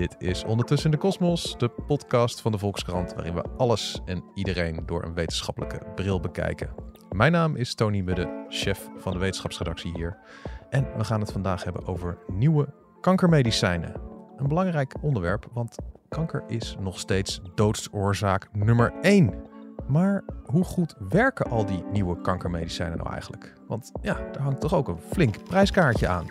Dit is Ondertussen in de Kosmos, de podcast van de Volkskrant, waarin we alles en iedereen door een wetenschappelijke bril bekijken. Mijn naam is Tony Mudde, chef van de wetenschapsredactie hier. En we gaan het vandaag hebben over nieuwe kankermedicijnen. Een belangrijk onderwerp, want kanker is nog steeds doodsoorzaak nummer 1. Maar hoe goed werken al die nieuwe kankermedicijnen nou eigenlijk? Want ja, daar hangt toch ook een flink prijskaartje aan.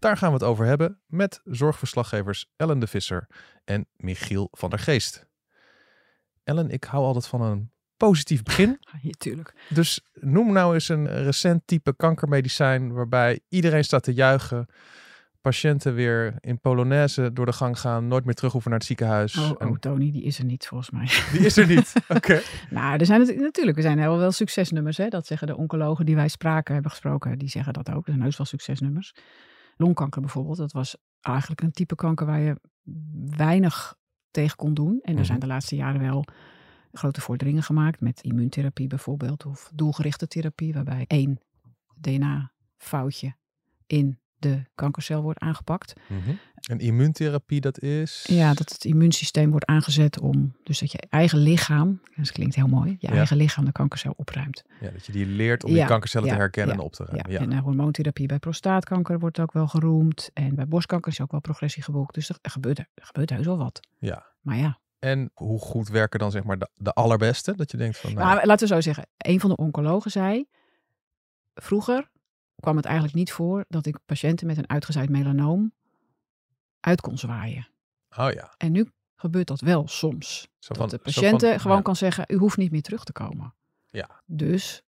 Daar gaan we het over hebben met zorgverslaggevers Ellen de Visser en Michiel van der Geest. Ellen, ik hou altijd van een positief begin. Ja, tuurlijk. Dus noem nou eens een recent type kankermedicijn waarbij iedereen staat te juichen. Patiënten weer in Polonaise door de gang gaan, nooit meer terug hoeven naar het ziekenhuis. Oh, En oh, Tony, die is er niet volgens mij. die is er niet. Oké. nou, er zijn het, natuurlijk, er zijn heel wel succesnummers. Hè? Dat zeggen de oncologen die wij spraken, hebben gesproken, die zeggen dat ook. Er zijn heus wel succesnummers. Longkanker bijvoorbeeld, dat was eigenlijk een type kanker waar je weinig tegen kon doen. En er Mhm. zijn de laatste jaren wel grote vorderingen gemaakt met immuuntherapie bijvoorbeeld. Of doelgerichte therapie, waarbij één DNA-foutje in de kankercel wordt aangepakt. Mhm. En immuuntherapie, dat is. Ja, dat het immuunsysteem wordt aangezet om, dus dat je eigen lichaam, dat klinkt heel mooi, je Ja. eigen lichaam de kankercel opruimt. Ja, dat je die leert om Ja, die kankercellen ja, te herkennen en op te ruimen. Ja. En eh, hormoontherapie bij prostaatkanker wordt ook wel geroemd. En bij borstkanker is ook wel progressie geboekt. Dus er, er gebeurt, er gebeurt heus wel wat. ja. Maar ja, En hoe goed werken dan zeg maar de, de allerbeste? Dat je denkt van. Nou, maar laten we zo zeggen. Een van de oncologen zei, vroeger kwam het eigenlijk niet voor dat ik patiënten met een uitgezaaid melanoom uit kon zwaaien. oh ja. En nu gebeurt dat wel soms. Zo dat de patiënten gewoon ja. kan zeggen, u hoeft niet meer terug te komen. Ja. Dus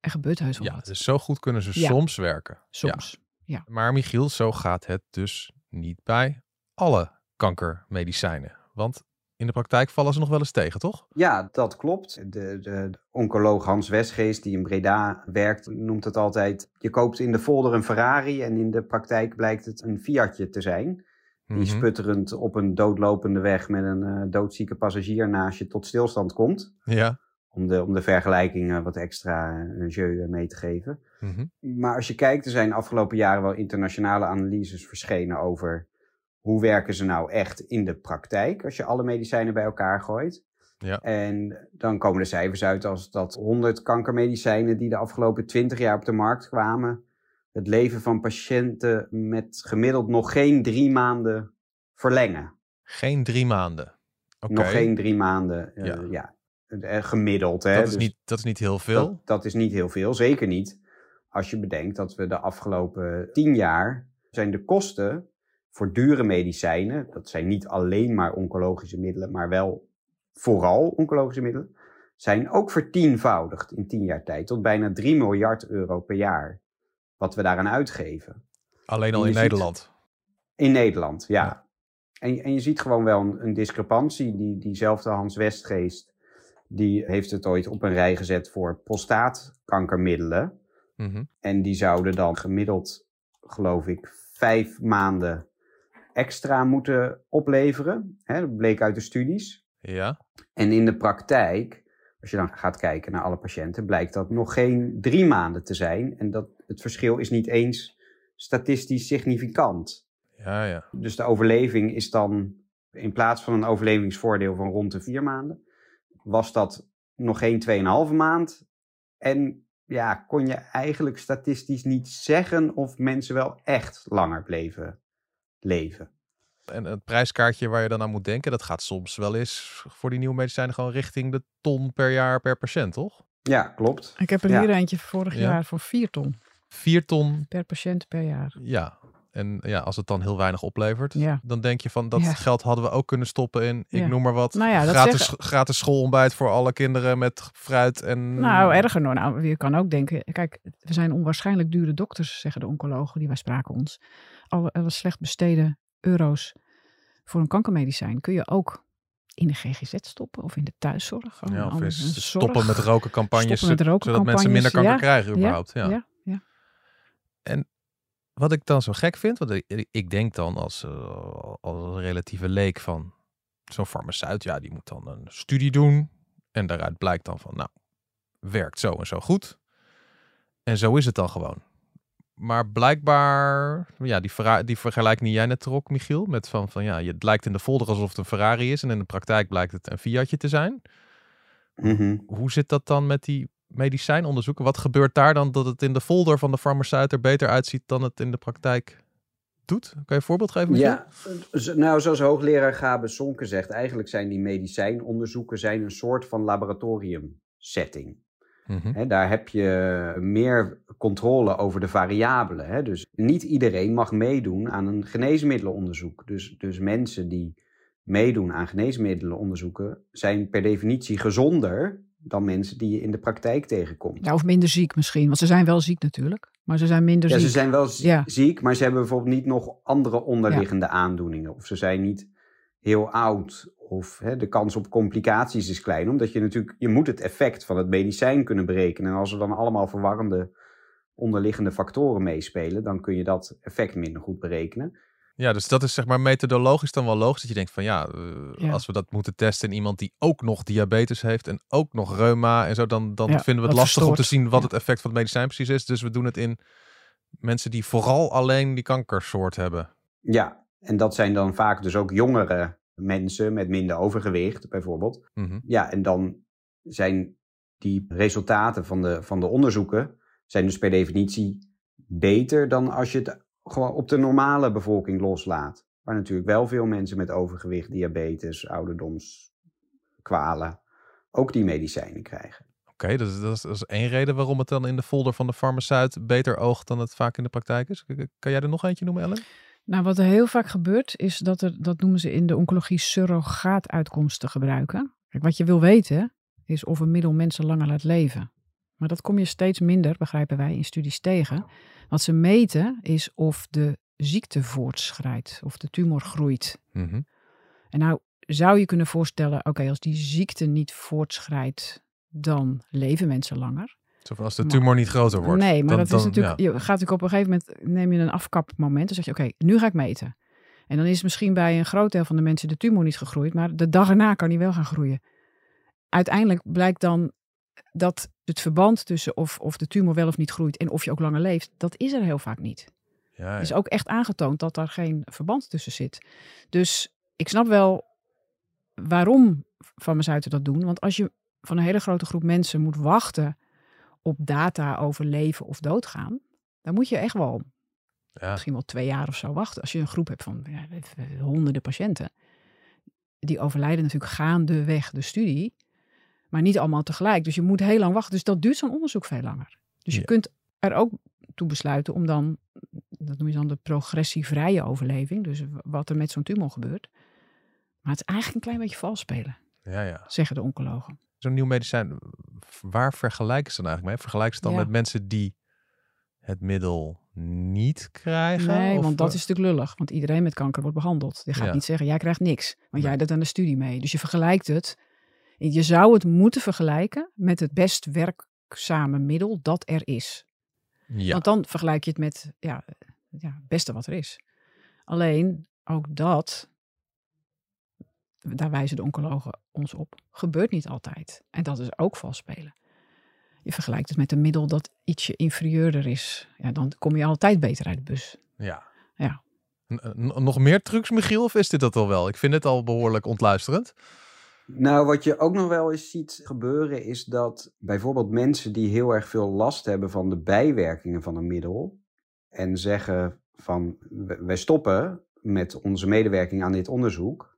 er gebeurt heus wel Ja, wat. dus zo goed kunnen ze Ja. soms werken. Soms. Ja. Maar Michiel, zo gaat het dus niet bij alle kankermedicijnen. Want in de praktijk vallen ze nog wel eens tegen, toch? Ja, dat klopt. De, de, oncoloog Hans Westgeest, die in Breda werkt, noemt het altijd... je koopt in de folder een Ferrari en in de praktijk blijkt het een Fiatje te zijn. Die Mhm. sputterend op een doodlopende weg met een eh, doodzieke passagier naast je tot stilstand komt. Ja. Om de, om de vergelijking eh, wat extra eh, jeu eh, mee te geven. Mhm. Maar als je kijkt, er zijn afgelopen jaren wel internationale analyses verschenen over hoe werken ze nou echt in de praktijk als je alle medicijnen bij elkaar gooit. Ja. En dan komen de cijfers uit als dat 100 kankermedicijnen die de afgelopen 20 jaar op de markt kwamen, het leven van patiënten met gemiddeld nog geen drie maanden verlengen. Geen drie maanden. Oké. Nog geen drie maanden, eh, Ja. ja. Eh, gemiddeld. Hè? Dat, is Dus- niet, dat is niet heel veel. dat, dat is niet heel veel, zeker niet. Als je bedenkt dat we de afgelopen tien jaar zijn de kosten voor dure medicijnen, dat zijn niet alleen maar oncologische middelen, maar wel vooral oncologische middelen, zijn ook vertienvoudigd in tien jaar tijd tot bijna 3 miljard euro per jaar. Wat we daaraan uitgeven. Alleen al in ziet- Nederland. In Nederland, ja. Ja. En, en je ziet gewoon wel een, een discrepantie. Die, diezelfde Hans Westgeest, die heeft het ooit op een rij gezet voor prostaatkankermiddelen. Mhm. En die zouden dan gemiddeld, geloof ik, vijf maanden extra moeten opleveren. Hè, dat bleek uit de studies. Ja. En in de praktijk, als je dan gaat kijken naar alle patiënten, blijkt dat nog geen drie maanden te zijn. En dat het verschil is niet eens statistisch significant. Ja, ja. Dus de overleving is dan, in plaats van een overlevingsvoordeel van rond de vier maanden, was dat nog geen 2,5 maand. En ja, kon je eigenlijk statistisch niet zeggen of mensen wel echt langer bleven leven. En het prijskaartje waar je dan aan moet denken, dat gaat soms wel eens voor die nieuwe medicijnen gewoon richting de ton per jaar per patiënt, toch? Ja, klopt. Ik heb er Ja. hier eentje vorig Ja. jaar voor 4 ton Vier ton, per patiënt per jaar. ja. En ja, als het dan heel weinig oplevert, Ja. dan denk je van dat Ja. geld hadden we ook kunnen stoppen in, ik Ja. noem maar wat, Nou gratis, gratis schoolontbijt voor alle kinderen met fruit en... Nou, erger nog. Nou, je kan ook denken, kijk, we zijn onwaarschijnlijk dure dokters, zeggen de oncologen die wij spraken ons. Alle, alle slecht besteden euro's voor een kankermedicijn kun je ook in de GGZ stoppen of in de thuiszorg. Ja, of is stoppen met rokencampagnes, Stoppen met zodat- mensen minder kanker krijgen überhaupt. Ja. Ja, ja. Wat ik dan zo gek vind, want ik, ik denk dan als, eh, als relatieve leek van zo'n farmaceut, ja, die moet dan een studie doen. En daaruit blijkt dan van, nou, werkt zo en zo goed. En zo is het dan gewoon. Maar blijkbaar, ja, die, die vergelijking die jij net trok, Michiel, met van, van ja, het lijkt in de folder alsof het een Ferrari is en in de praktijk blijkt het een Fiatje te zijn. Mhm. Hoe zit dat dan met die medicijnonderzoeken? Wat gebeurt daar dan dat het in de folder van de farmaceut er beter uitziet dan het in de praktijk doet? Kan je een voorbeeld geven? Ja, nou zoals hoogleraar Gabe Sonke zegt, eigenlijk zijn die medicijnonderzoeken zijn een soort van laboratoriumsetting. Hè, daar heb je meer controle over de variabelen. Dus niet iedereen mag meedoen aan een geneesmiddelenonderzoek. Dus, dus mensen die meedoen aan geneesmiddelenonderzoeken zijn per definitie gezonder dan mensen die je in de praktijk tegenkomt. Ja, of minder ziek misschien, want ze zijn wel ziek natuurlijk, maar ze zijn minder Ja, ziek. ze zijn wel zie- Ja. ziek, maar ze hebben bijvoorbeeld niet nog andere onderliggende aandoeningen. Of ze zijn niet heel oud. Of hè, de kans op complicaties is klein. Omdat je natuurlijk, je moet het effect van het medicijn kunnen berekenen. En als er dan allemaal verwarrende onderliggende factoren meespelen, dan kun je dat effect minder goed berekenen. Ja, dus dat is zeg maar methodologisch dan wel logisch. Dat je denkt van ja, eh, Ja. als we dat moeten testen in iemand die ook nog diabetes heeft en ook nog reuma en zo, dan, dan Ja, vinden we het lastig om te zien wat Ja. het effect van het medicijn precies is. Dus we doen het in mensen die vooral alleen die kankersoort hebben. Ja, en dat zijn dan vaak dus ook jongere mensen met minder overgewicht, bijvoorbeeld. Mhm. Ja, en dan zijn die resultaten van de, van de onderzoeken zijn dus per definitie beter dan als je het gewoon op de normale bevolking loslaat. Waar natuurlijk wel veel mensen met overgewicht, diabetes, ouderdomskwalen ook die medicijnen krijgen. Oké, dat, is, dat, is, dat is één reden waarom het dan in de folder van de farmaceut beter oogt dan het vaak in de praktijk is. Kan jij er nog eentje noemen, Ellen? Nou, wat er heel vaak gebeurt, is dat er, dat noemen ze in de oncologie, surrogaatuitkomsten gebruiken. Kijk, wat je wil weten, is of een middel mensen langer laat leven. Maar dat kom je steeds minder, begrijpen wij, in studies tegen. Wat ze meten, is of de ziekte voortschrijdt, of de tumor groeit. Mhm. En nou zou je kunnen voorstellen, oké, als die ziekte niet voortschrijdt, dan leven mensen langer. Van als de Maar- tumor niet groter wordt. Nee, maar dan- dat dan- is natuurlijk. ja. Je gaat natuurlijk op een gegeven moment neem je een afkapmoment. Dan zeg je: Oké, nu ga ik meten. En dan is misschien bij een groot deel van de mensen de tumor niet gegroeid, maar de dag erna kan die wel gaan groeien. Uiteindelijk blijkt dan dat het verband tussen of, of de tumor wel of niet groeit en of je ook langer leeft, dat is er heel vaak niet. Ja, ja. Er is ook echt aangetoond dat daar geen verband tussen zit. Dus ik snap wel waarom farmaceuten dat doen. Want als je van een hele grote groep mensen moet wachten op data over leven of doodgaan, dan moet je echt wel Ja. misschien wel twee jaar of zo wachten. Als je een groep hebt van ja, honderden patiënten. Die overlijden natuurlijk gaandeweg de studie, maar niet allemaal tegelijk. Dus je moet heel lang wachten. Dus dat duurt zo'n onderzoek veel langer. Dus je Ja. kunt er ook toe besluiten om dan, dat noem je dan de progressievrije overleving, dus wat er met zo'n tumor gebeurt. Maar het is eigenlijk een klein beetje vals spelen, ja, ja. zeggen de oncologen. Zo'n nieuw medicijn, waar vergelijken ze dan eigenlijk mee? Vergelijken ze dan Ja. met mensen die het middel niet krijgen? Nee, Of, want dat eh, is natuurlijk lullig. Want iedereen met kanker wordt behandeld. Je gaat niet zeggen, jij krijgt niks. Want Nee. jij doet aan de studie mee. Dus je vergelijkt het. Je zou het moeten vergelijken met het best werkzame middel dat er is. Ja, Want dan vergelijk je het met ja, ja, het beste wat er is. Alleen, ook dat, daar wijzen de oncologen ons op, gebeurt niet altijd. En dat is ook vals spelen. Je vergelijkt het met een middel dat ietsje inferieurder is. Ja, dan kom je altijd beter uit de bus. ja. Ja. N- nog meer trucs, Michiel? Of is dit dat al wel? Ik vind het al behoorlijk ontluisterend. Nou, wat je ook nog wel eens ziet gebeuren, is dat bijvoorbeeld mensen die heel erg veel last hebben van de bijwerkingen van een middel. en zeggen van "We- wij stoppen met onze medewerking aan dit onderzoek.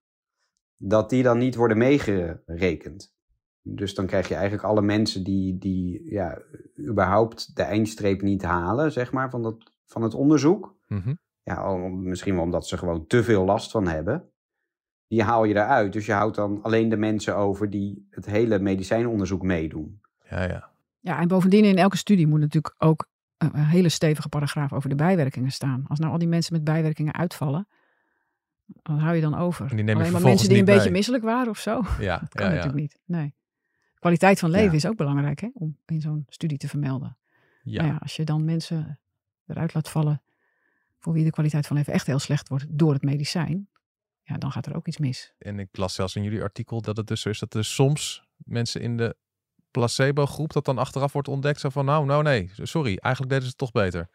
dat die dan niet worden meegerekend. Dus dan krijg je eigenlijk alle mensen die, die ja, überhaupt de eindstreep niet halen, zeg maar, van, dat, van het onderzoek. Mhm. ja, misschien wel omdat ze gewoon te veel last van hebben. Die haal je eruit. Dus je houdt dan alleen de mensen over die het hele medicijnonderzoek meedoen. Ja, ja. Ja, en bovendien in elke studie moet natuurlijk ook een hele stevige paragraaf over de bijwerkingen staan. Als nou al die mensen met bijwerkingen uitvallen, wat hou je dan over? En die neem je Alleen maar mensen die een beetje misselijk waren of zo. Ja, Dat kan ja, ja. natuurlijk niet. Nee. Kwaliteit van leven Ja. is ook belangrijk hè, om in zo'n studie te vermelden. Ja. Nou ja, als je dan mensen eruit laat vallen voor wie de kwaliteit van leven echt heel slecht wordt door het medicijn, ja, dan gaat er ook iets mis. En ik las zelfs in jullie artikel dat het dus zo is dat er soms mensen in de placebo-groep dat dan achteraf wordt ontdekt. Zo van, nou, nou nee, sorry, eigenlijk deden ze het toch beter.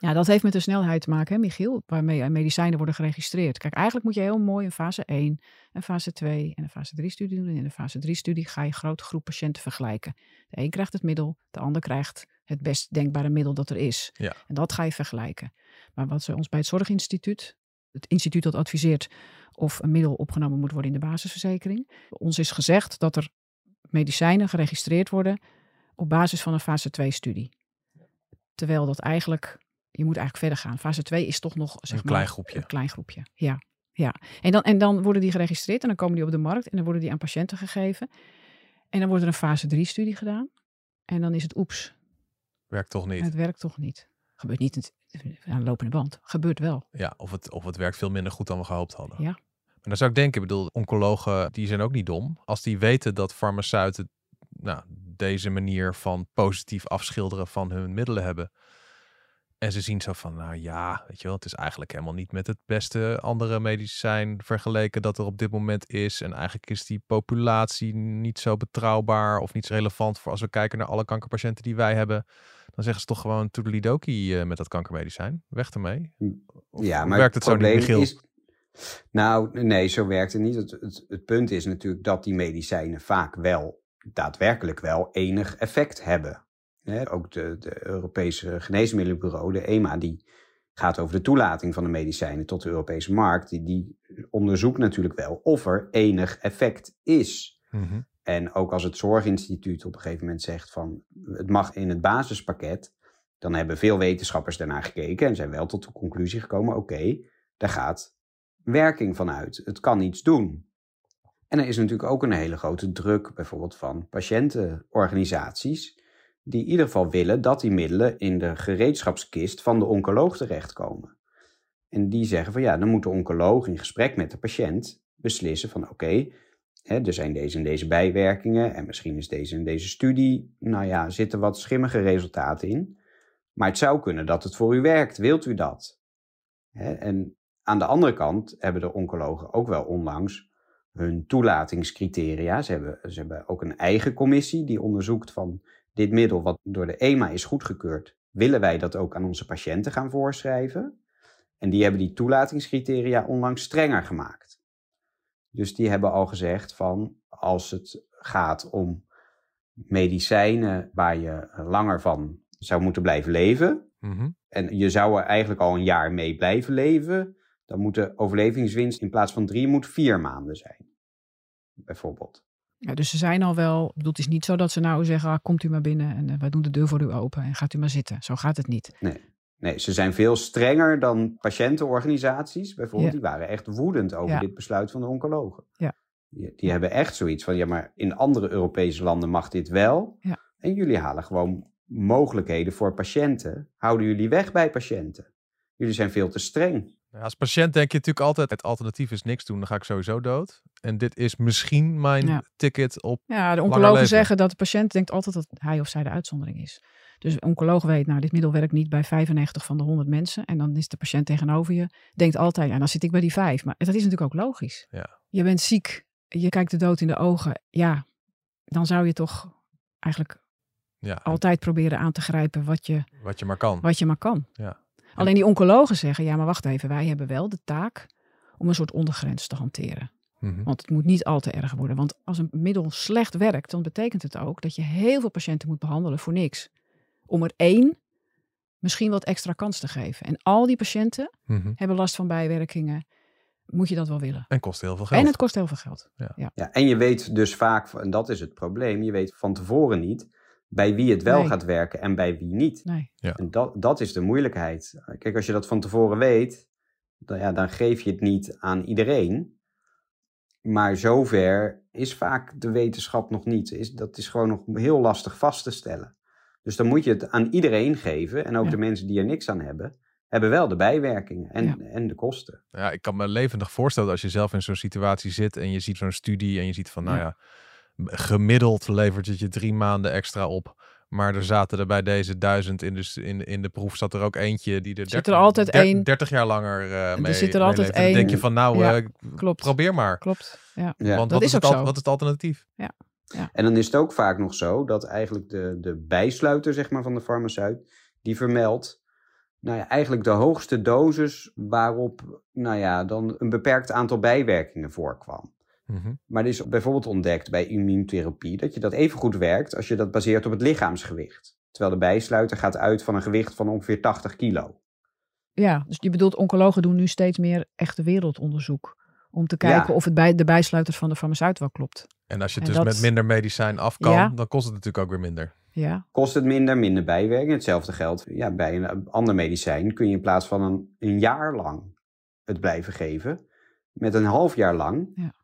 Ja, dat heeft met de snelheid te maken, hè, Michiel, waarmee medicijnen worden geregistreerd. Kijk, eigenlijk moet je heel mooi een fase 1, een fase 2 en een fase 3 studie doen. En in de fase 3 studie ga je een grote groep patiënten vergelijken. De een krijgt het middel, de ander krijgt het best denkbare middel dat er is. Ja. En dat ga je vergelijken. Maar wat ze ons bij het Zorginstituut, het instituut dat adviseert of een middel opgenomen moet worden in de basisverzekering, ons is gezegd dat er medicijnen geregistreerd worden op basis van een fase 2 studie. Terwijl dat eigenlijk, je moet eigenlijk verder gaan. Fase 2 is toch nog zeg Een maar, klein groepje. Een klein groepje, ja. ja. En, dan, en dan worden die geregistreerd en dan komen die op de markt en dan worden die aan patiënten gegeven. En dan wordt er een fase 3 studie gedaan. En dan is het oeps, Werkt toch niet. het werkt toch niet. Gebeurt niet aan de lopende band. Gebeurt wel. Ja, of het, of het werkt veel minder goed dan we gehoopt hadden. Ja. Maar dan zou ik denken, ik bedoel, oncologen die zijn ook niet dom. Als die weten dat farmaceuten nou, deze manier van positief afschilderen van hun middelen hebben. En ze zien zo van, nou ja, weet je wel, het is eigenlijk helemaal niet met het beste andere medicijn vergeleken dat er op dit moment is. En eigenlijk is die populatie niet zo betrouwbaar of niet zo relevant voor als we kijken naar alle kankerpatiënten die wij hebben. Dan zeggen ze toch gewoon toedelidoki eh met dat kankermedicijn. Weg ermee. Of ja, maar werkt het zo niet, probleem is. Nou, nee, zo werkt het niet. Het, het, het punt is natuurlijk dat die medicijnen vaak wel, daadwerkelijk wel, enig effect hebben. Hè, ook de, de Europese Geneesmiddelenbureau, de EMA, die gaat over de toelating van de medicijnen tot de Europese markt. Die, die onderzoekt natuurlijk wel of er enig effect is. Mhm. En ook als het Zorginstituut op een gegeven moment zegt van het mag in het basispakket, dan hebben veel wetenschappers daarna gekeken en zijn wel tot de conclusie gekomen: oké, daar gaat werking van uit. Het kan iets doen. En er is natuurlijk ook een hele grote druk, bijvoorbeeld van patiëntenorganisaties, die in ieder geval willen dat die middelen in de gereedschapskist van de oncoloog terechtkomen. En die zeggen van ja, dan moet de oncoloog in gesprek met de patiënt beslissen van oké, er zijn deze en deze bijwerkingen en misschien is deze en deze studie, nou ja, zitten wat schimmige resultaten in. Maar het zou kunnen dat het voor u werkt. Wilt u dat? En aan de andere kant hebben de oncologen ook wel onlangs hun toelatingscriteria. Ze hebben, ze hebben ook een eigen commissie die onderzoekt van dit middel wat door de EMA is goedgekeurd. Willen wij dat ook aan onze patiënten gaan voorschrijven? En die hebben die toelatingscriteria onlangs strenger gemaakt. Dus die hebben al gezegd van als het gaat om medicijnen waar je langer van zou moeten blijven leven. Mhm. En je zou er eigenlijk al een jaar mee blijven leven. Dan moet de overlevingswinst in plaats van drie moet vier maanden zijn. Bijvoorbeeld. Ja, dus ze zijn al wel, ik bedoel, het is niet zo dat ze nou zeggen, ah, komt u maar binnen en eh, wij doen de deur voor u open en gaat u maar zitten. Zo gaat het niet. Nee. Nee, ze zijn veel strenger dan patiëntenorganisaties bijvoorbeeld. Ja. Die waren echt woedend over Ja. dit besluit van de oncologen. Ja. Die, die hebben echt zoiets van, ja, maar in andere Europese landen mag dit wel. Ja. En jullie halen gewoon mogelijkheden voor patiënten. Houden jullie weg bij patiënten. Jullie zijn veel te streng. Ja, als patiënt denk je natuurlijk altijd, het alternatief is niks doen, dan ga ik sowieso dood. En dit is misschien mijn Ja. ticket op. Ja, de oncologen zeggen dat de patiënt denkt altijd dat hij of zij de uitzondering is. Dus een oncoloog weet, nou, dit middel werkt niet bij 95 van de 100 mensen. En dan is de patiënt tegenover je, denkt altijd, ja, dan zit ik bij die vijf. Maar dat is natuurlijk ook logisch. Ja. Je bent ziek, je kijkt de dood in de ogen. Ja, dan zou je toch eigenlijk Ja, altijd proberen aan te grijpen wat je, wat je maar kan. wat je maar kan. Ja. Alleen die oncologen zeggen, ja, maar wacht even, wij hebben wel de taak om een soort ondergrens te hanteren. Mhm. Want het moet niet al te erg worden. Want als een middel slecht werkt, dan betekent het ook dat je heel veel patiënten moet behandelen voor niks. Om er één misschien wat extra kans te geven. En al die patiënten Mhm. hebben last van bijwerkingen. Moet je dat wel willen? En kost heel veel geld. En het kost heel veel geld. Ja, en je weet dus vaak, en dat is het probleem, je weet van tevoren niet bij wie het wel Nee. gaat werken en bij wie niet. Nee. En dat, dat is de moeilijkheid. Kijk, als je dat van tevoren weet, dan, ja, dan geef je het niet aan iedereen. Maar zover is vaak de wetenschap nog niet. Is, dat is gewoon nog heel lastig vast te stellen. Dus dan moet je het aan iedereen geven. En ook Ja. de mensen die er niks aan hebben, hebben wel de bijwerkingen en, Ja. en de kosten. Ja, ik kan me levendig voorstellen als je zelf in zo'n situatie zit en je ziet zo'n studie en je ziet van, nou Ja. ja, gemiddeld levert het je drie maanden extra op. Maar er zaten er bij deze duizend in de, in, in de proef zat er ook eentje die er, Zit 30 er altijd der- één. 30 jaar langer eh mee zit er altijd dan denk je één. van, nou, Ja, eh, Klopt. probeer maar. Klopt. Ja. Ja. Want Dat wat is het al- wat is het alternatief? En dan is het ook vaak nog zo dat eigenlijk de, de bijsluiter zeg maar, van de farmaceut, die vermeldt, nou ja, eigenlijk de hoogste dosis waarop, nou ja, dan een beperkt aantal bijwerkingen voorkwam. Mhm. Maar er is bijvoorbeeld ontdekt bij immuuntherapie dat je dat even goed werkt als je dat baseert op het lichaamsgewicht. Terwijl de bijsluiter gaat uit van een gewicht van ongeveer 80 kilo. Ja, dus je bedoelt, oncologen doen nu steeds meer echte wereldonderzoek. Om te kijken Ja. of het bij de bijsluiters van de farmaceut wel klopt. En als je het En dus dat- met minder medicijn af kan, Ja. dan kost het natuurlijk ook weer minder. Ja, Kost het minder, minder bijwerking. Hetzelfde geldt ja, bij een ander medicijn. Kun je in plaats van een, een jaar lang het blijven geven, met een half jaar lang, Ja.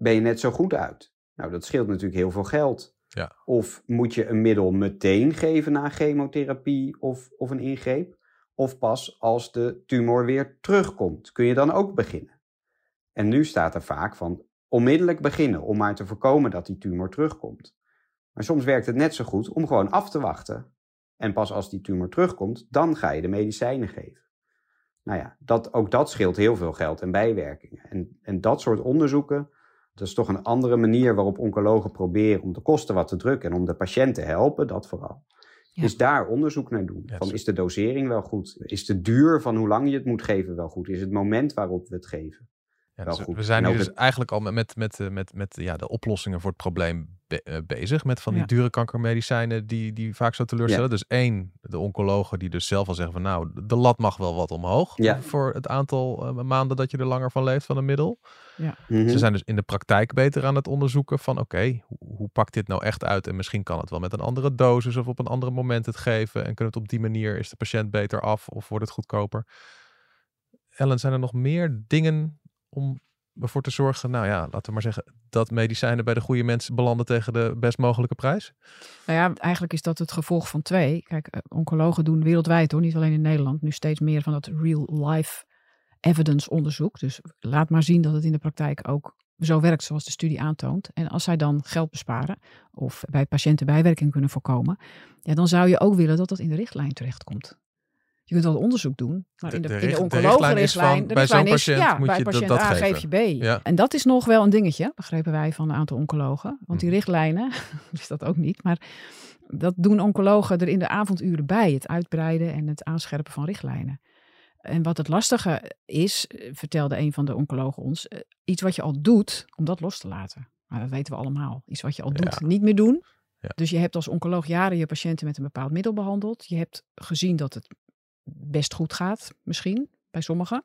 Ben je net zo goed uit. Nou, dat scheelt natuurlijk heel veel geld. Ja. Of moet je een middel meteen geven na chemotherapie of, of een ingreep? Of pas als de tumor weer terugkomt, kun je dan ook beginnen? En nu staat er vaak van onmiddellijk beginnen om maar te voorkomen dat die tumor terugkomt. Maar soms werkt het net zo goed om gewoon af te wachten. En pas als die tumor terugkomt, dan ga je de medicijnen geven. Nou ja, dat, ook dat scheelt heel veel geld en bijwerkingen. En, en dat soort onderzoeken, dat is toch een andere manier waarop oncologen proberen om de kosten wat te drukken en om de patiënt te helpen, dat vooral. Ja. Is daar onderzoek naar doen. Ja, Van, is de dosering wel goed? Is de duur van hoe lang je het moet geven wel goed? Is het moment waarop we het geven? Ja, Wel dus goed. we zijn ook dus het- eigenlijk al met, met, met, eh, met, met ja, de oplossingen voor het probleem be- eh, bezig. Met van die Ja. dure kankermedicijnen die, die vaak zo teleurstellen. Dus één, de oncologen die dus zelf al zeggen van nou, de lat mag wel wat omhoog. Ja. Voor het aantal eh, maanden dat je er langer van leeft van een middel. Mhm. Ze zijn dus in de praktijk beter aan het onderzoeken van oké, hoe, hoe pakt dit nou echt uit? En misschien kan het wel met een andere dosis of op een andere moment het geven. En kunnen het op die manier, is de patiënt beter af of wordt het goedkoper? Ellen, zijn er nog meer dingen om ervoor te zorgen, nou ja, laten we maar zeggen, dat medicijnen bij de goede mensen belanden tegen de best mogelijke prijs? Nou ja, eigenlijk is dat het gevolg van twee. Kijk, eh, oncologen doen wereldwijd hoor, niet alleen in Nederland, nu steeds meer van dat real-life evidence onderzoek. Dus laat maar zien dat het in de praktijk ook zo werkt zoals de studie aantoont. En als zij dan geld besparen of bij patiënten bijwerking kunnen voorkomen, ja, dan zou je ook willen dat dat in de richtlijn terechtkomt. Je kunt wel onderzoek doen, maar in de, de oncologenrichtlijn, bij zo'n patiënt ja, moet bij je patiënt dat A geven. geef je B. Ja. En dat is nog wel een dingetje, begrepen wij van een aantal oncologen. Want die Mhm. richtlijnen, is dat ook niet, maar dat doen oncologen er in de avonduren bij. Het uitbreiden en het aanscherpen van richtlijnen. En wat het lastige is, eh, vertelde een van de oncologen ons, eh, iets wat je al doet, om dat los te laten. Maar dat weten we allemaal. Iets wat je al doet, Ja. niet meer doen. Ja. Dus je hebt als oncoloog jaren je patiënten met een bepaald middel behandeld. Je hebt gezien dat het best goed gaat, misschien, bij sommigen.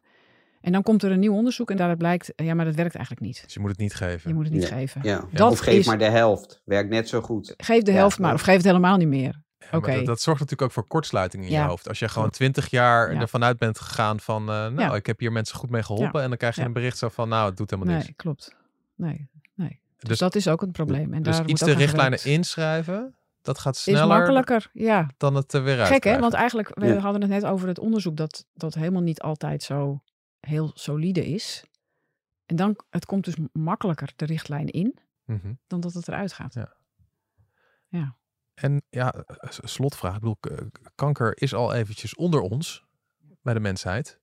En dan komt er een nieuw onderzoek en daaruit blijkt, eh, ja, maar dat werkt eigenlijk niet. Dus je moet het niet geven. Je moet het niet Ja. geven. Ja. Dat of geef is- maar de helft. Werkt net zo goed. Geef de Ja, helft maar, of geef het helemaal niet meer. Ja, dat, dat zorgt natuurlijk ook voor kortsluiting in je hoofd. Als je gewoon twintig jaar Ja. ervan uit bent gegaan van, eh, nou, Ja. ik heb hier mensen goed mee geholpen. En dan krijg je Ja. een bericht zo van, nou, het doet helemaal niks. Nee, klopt. Nee, nee. Dus, Dus- dat is ook een probleem. En Dus daar iets moet de richtlijnen inschrijven, dat gaat is sneller makkelijker, ja. dan het er weer uit Gek hè, want eigenlijk, we Ja. hadden het net over het onderzoek dat, dat helemaal niet altijd zo heel solide is. En dan, het komt dus makkelijker de richtlijn in, Mhm. dan dat het eruit gaat. Ja. Ja. En ja, slotvraag. Ik bedoel, kanker is al eventjes onder ons, bij de mensheid.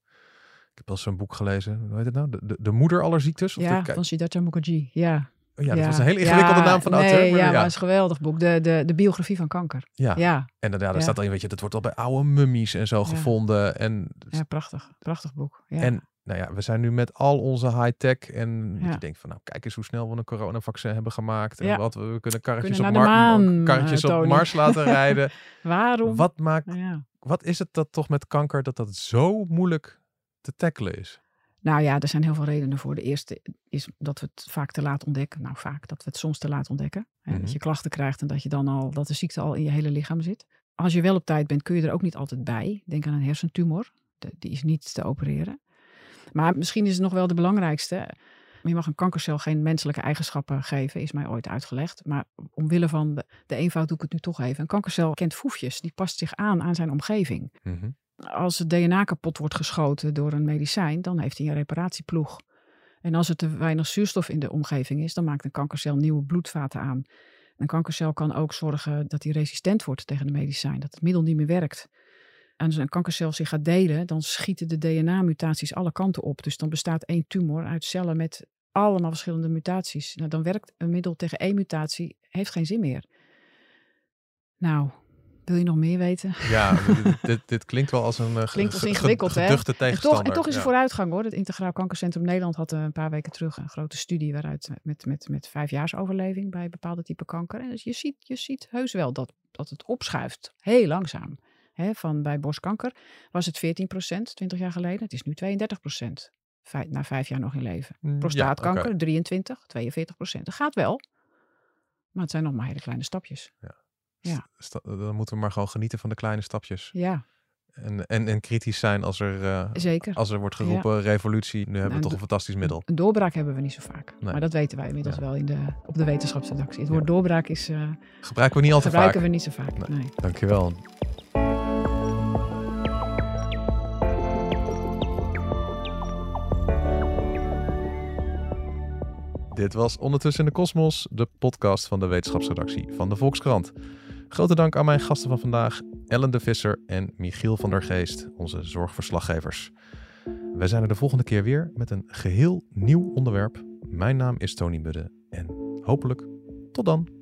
Ik heb al zo'n boek gelezen, hoe heet het nou? De, de, de moeder aller ziektes? Of Ja, de, van Siddhartha Mukherjee. Ja, oh ja, dat was een hele ingewikkelde Ja, naam van de nee, auteur. Ja, maar maar ja. het is een geweldig boek. De, de, de biografie van kanker. Ja. Ja, En dan, ja, daar Ja. staat al in, weet je, dat wordt al bij oude mummies en zo Ja. gevonden. En, ja prachtig. Prachtig boek. Ja. en nou ja, we zijn nu met al onze high-tech en dat je denkt van, nou, kijk eens hoe snel we een coronavaccin hebben gemaakt. En Ja. wat we, we kunnen karretjes, Kunnen op, naar de Mar- maan, karretjes eh, op. Mars laten rijden. Waarom? Wat maakt Ja. wat is het dat toch met kanker dat dat zo moeilijk te tackelen is? Nou ja, er zijn heel veel redenen voor. De eerste is dat we het vaak te laat ontdekken. Nou, vaak dat we het soms te laat ontdekken. Mhm. Dat je klachten krijgt en dat je dan al dat de ziekte al in je hele lichaam zit. Als je wel op tijd bent, kun je er ook niet altijd bij. Denk aan een hersentumor. De- die is niet te opereren. Maar misschien is het nog wel de belangrijkste. Je mag een kankercel geen menselijke eigenschappen geven, is mij ooit uitgelegd. Maar omwille van de, de eenvoud doe ik het nu toch even. Een kankercel kent foefjes, die past zich aan aan zijn omgeving Mhm. als het DNA kapot wordt geschoten door een medicijn, dan heeft hij een reparatieploeg. En als er te weinig zuurstof in de omgeving is, dan maakt een kankercel nieuwe bloedvaten aan. Een kankercel kan ook zorgen dat hij resistent wordt tegen de medicijn, dat het middel niet meer werkt. En als een kankercel zich gaat delen, dan schieten de DNA-mutaties alle kanten op. Dus dan bestaat één tumor uit cellen met allemaal verschillende mutaties. Nou, dan werkt een middel tegen één mutatie, heeft geen zin meer. Nou, wil je nog meer weten? Ja, dit, dit, klinkt wel als een eh, Klinkt als ge- ingewikkeld, hè? En toch, en toch is er Ja. vooruitgang hoor. Het Integraal Kankercentrum Nederland had eh, een paar weken terug een grote studie waaruit met, met, met vijfjaarsoverleving bij bepaalde type kanker. En dus je ziet, je ziet heus wel dat, dat het opschuift, heel langzaam. Hè, van bij borstkanker was het 14% 20 jaar geleden. Het is nu 32% na vijf jaar nog in leven. Mm, ja, Prostaatkanker oké. 23, 42% Dat gaat wel. Maar het zijn nog maar hele kleine stapjes. Sta- Dan moeten we maar gewoon genieten van de kleine stapjes. Ja, En, en, en kritisch zijn als er, eh, zeker. als er wordt geroepen revolutie. Nu hebben we En toch een fantastisch middel. Een doorbraak hebben we niet zo vaak. Nee. Maar dat weten wij inmiddels Ja. wel in de, op de wetenschapsredactie. Het Ja. woord doorbraak is, eh, Gebruiken we niet al te gebruiken vaak. we niet zo vaak. Nee. Nee. Dankjewel. Dit was Ondertussen in de Kosmos, de podcast van de wetenschapsredactie van de Volkskrant. Grote dank aan mijn gasten van vandaag, Ellen de Visser en Michiel van der Geest, onze zorgverslaggevers. Wij zijn er de volgende keer weer met een geheel nieuw onderwerp. Mijn naam is Tony Budde en hopelijk tot dan.